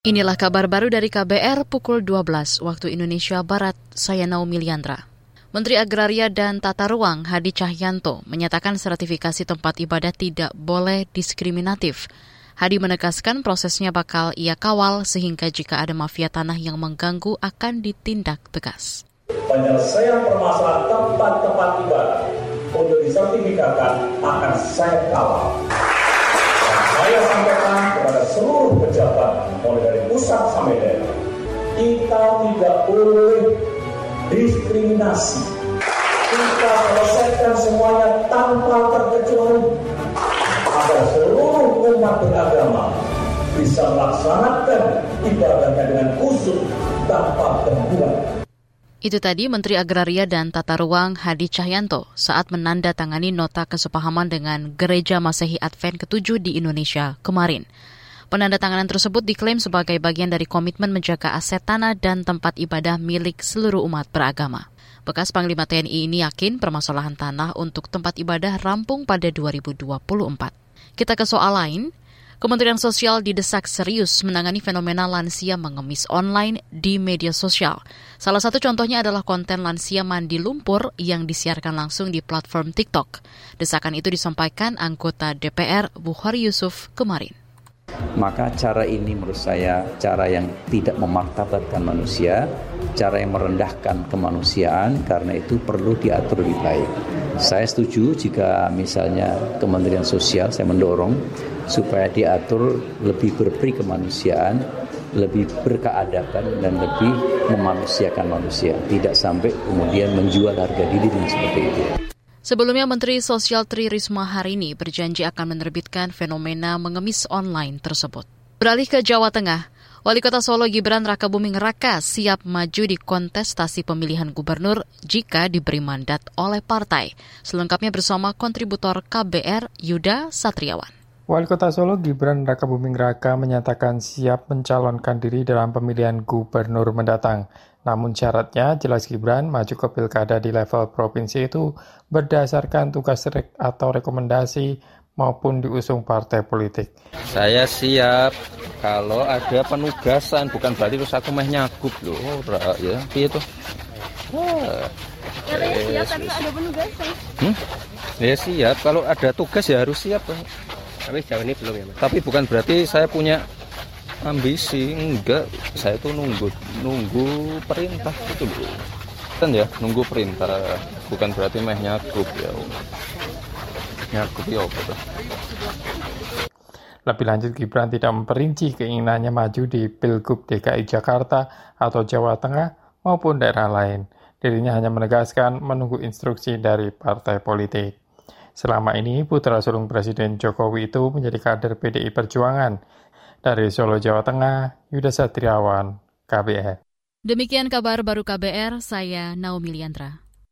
Inilah kabar baru dari KBR pukul 12 waktu Indonesia Barat. Saya Naomi Liandra. Menteri Agraria dan Tata Ruang Hadi Cahyanto menyatakan sertifikasi tempat ibadah tidak boleh diskriminatif. Hadi menegaskan prosesnya bakal ia kawal sehingga jika ada mafia tanah yang mengganggu akan ditindak tegas. Penyelesaian permasalahan tempat-tempat ibadah untuk disertifikatkan akan saya kawal. saya sampaikan kepada seluruh pejabat mulai dari pusat sampai daerah. Kita tidak boleh diskriminasi. Kita selesaikan semuanya tanpa terkecuali. Agar seluruh umat beragama bisa melaksanakan ibadahnya dengan khusus tanpa gangguan. Itu tadi Menteri Agraria dan Tata Ruang Hadi Cahyanto saat menandatangani nota kesepahaman dengan Gereja Masehi Advent ke-7 di Indonesia kemarin. Penandatanganan tersebut diklaim sebagai bagian dari komitmen menjaga aset tanah dan tempat ibadah milik seluruh umat beragama. Bekas Panglima TNI ini yakin permasalahan tanah untuk tempat ibadah rampung pada 2024. Kita ke soal lain, Kementerian Sosial didesak serius menangani fenomena lansia mengemis online di media sosial. Salah satu contohnya adalah konten lansia mandi lumpur yang disiarkan langsung di platform TikTok. Desakan itu disampaikan anggota DPR Bukhari Yusuf kemarin. Maka cara ini menurut saya cara yang tidak memartabatkan manusia, cara yang merendahkan kemanusiaan karena itu perlu diatur lebih baik. Saya setuju jika misalnya Kementerian Sosial saya mendorong supaya diatur lebih berperi kemanusiaan, lebih berkeadaban dan lebih memanusiakan manusia. Tidak sampai kemudian menjual harga diri dan seperti itu. Sebelumnya Menteri Sosial Tri Risma hari ini berjanji akan menerbitkan fenomena mengemis online tersebut. Beralih ke Jawa Tengah, Wali Kota Solo Gibran Raka Buming Raka siap maju di kontestasi pemilihan gubernur jika diberi mandat oleh partai. Selengkapnya bersama kontributor KBR Yuda Satriawan. Wali Kota Solo Gibran Raka Buming Raka menyatakan siap mencalonkan diri dalam pemilihan gubernur mendatang. Namun syaratnya jelas Gibran maju ke pilkada di level provinsi itu berdasarkan tugas rek atau rekomendasi maupun diusung partai politik. Saya siap kalau ada penugasan, bukan berarti terus aku mah nyagup loh, ya, itu. Wah. Ya, siap tapi ada penugasan. Hmm? Ya siap, kalau ada tugas ya harus siap. Tapi sejauh ini belum ya mas? Tapi bukan berarti saya punya ambisi, enggak. Saya tuh nunggu nunggu perintah gitu loh. Kan ya, nunggu perintah. Bukan berarti meh nyakup ya. Nyakup ya apa tuh. Lebih lanjut, Gibran tidak memperinci keinginannya maju di Pilgub DKI Jakarta atau Jawa Tengah maupun daerah lain. Dirinya hanya menegaskan menunggu instruksi dari partai politik. Selama ini, putra sulung Presiden Jokowi itu menjadi kader PDI Perjuangan. Dari Solo, Jawa Tengah, Yuda Satriawan, KBR. Demikian kabar baru KBR, saya Naomi Liandra.